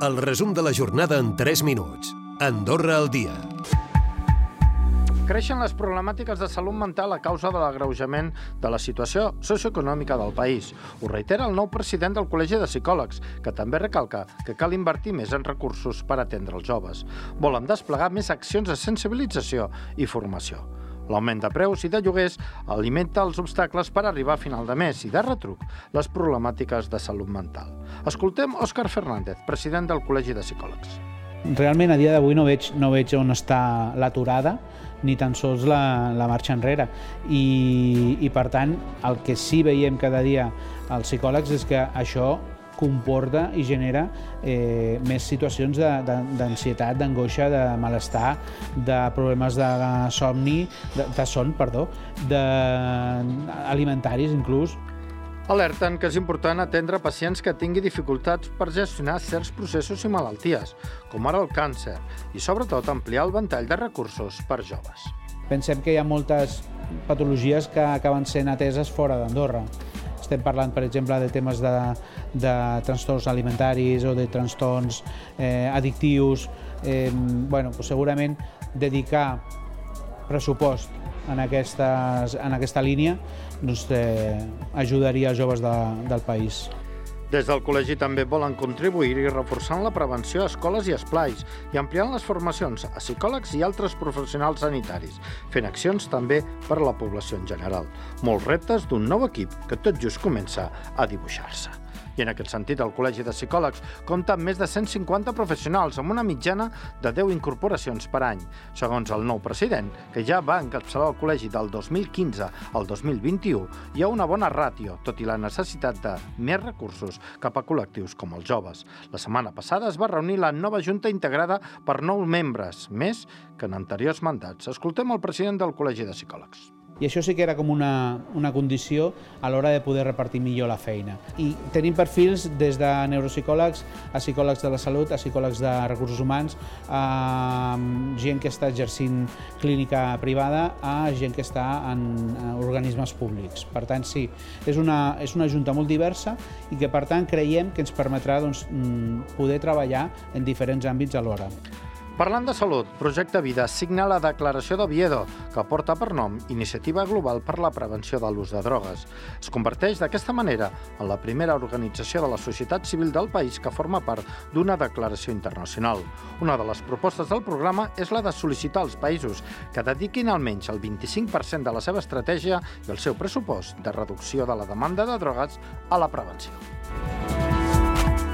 El resum de la jornada en 3 minuts. Andorra al dia. Creixen les problemàtiques de salut mental a causa de l'agreujament de la situació socioeconòmica del país. Ho reitera el nou president del Col·legi de Psicòlegs, que també recalca que cal invertir més en recursos per atendre els joves. Volen desplegar més accions de sensibilització i formació. L'augment de preus i de lloguers alimenta els obstacles per arribar a final de mes i, de retruc, les problemàtiques de salut mental. Escoltem Òscar Fernández, president del Col·legi de Psicòlegs. Realment, a dia d'avui no veig, no veig on està l'aturada ni tan sols la, la marxa enrere. I, I, per tant, el que sí veiem cada dia als psicòlegs és que això comporta i genera eh, més situacions d'ansietat, d'angoixa, de malestar, de problemes de somni, de, de son, perdó, de alimentaris inclús. Alerten que és important atendre pacients que tinguin dificultats per gestionar certs processos i malalties, com ara el càncer, i sobretot ampliar el ventall de recursos per joves. Pensem que hi ha moltes patologies que acaben sent ateses fora d'Andorra estem parlant, per exemple, de temes de, de trastorns alimentaris o de trastorns eh, addictius. Eh, bueno, pues segurament dedicar pressupost en, aquestes, en aquesta línia doncs, eh, ajudaria els joves de, del país. Des del col·legi també volen contribuir-hi reforçant la prevenció a escoles i esplais i ampliant les formacions a psicòlegs i altres professionals sanitaris, fent accions també per a la població en general. Molts reptes d'un nou equip que tot just comença a dibuixar-se. I en aquest sentit, el Col·legi de Psicòlegs compta amb més de 150 professionals, amb una mitjana de 10 incorporacions per any. Segons el nou president, que ja va encapçalar el col·legi del 2015 al 2021, hi ha una bona ràtio, tot i la necessitat de més recursos cap a col·lectius com els joves. La setmana passada es va reunir la nova Junta integrada per nou membres, més que en anteriors mandats. Escoltem el president del Col·legi de Psicòlegs i això sí que era com una, una condició a l'hora de poder repartir millor la feina. I tenim perfils des de neuropsicòlegs a psicòlegs de la salut, a psicòlegs de recursos humans, a gent que està exercint clínica privada, a gent que està en organismes públics. Per tant, sí, és una, és una junta molt diversa i que, per tant, creiem que ens permetrà doncs, mm, poder treballar en diferents àmbits alhora. Parlant de salut, Projecte Vida signa la declaració d'Oviedo, que porta per nom Iniciativa Global per la Prevenció de l'Ús de Drogues. Es converteix d'aquesta manera en la primera organització de la societat civil del país que forma part d'una declaració internacional. Una de les propostes del programa és la de sol·licitar als països que dediquin almenys el 25% de la seva estratègia i el seu pressupost de reducció de la demanda de drogues a la prevenció.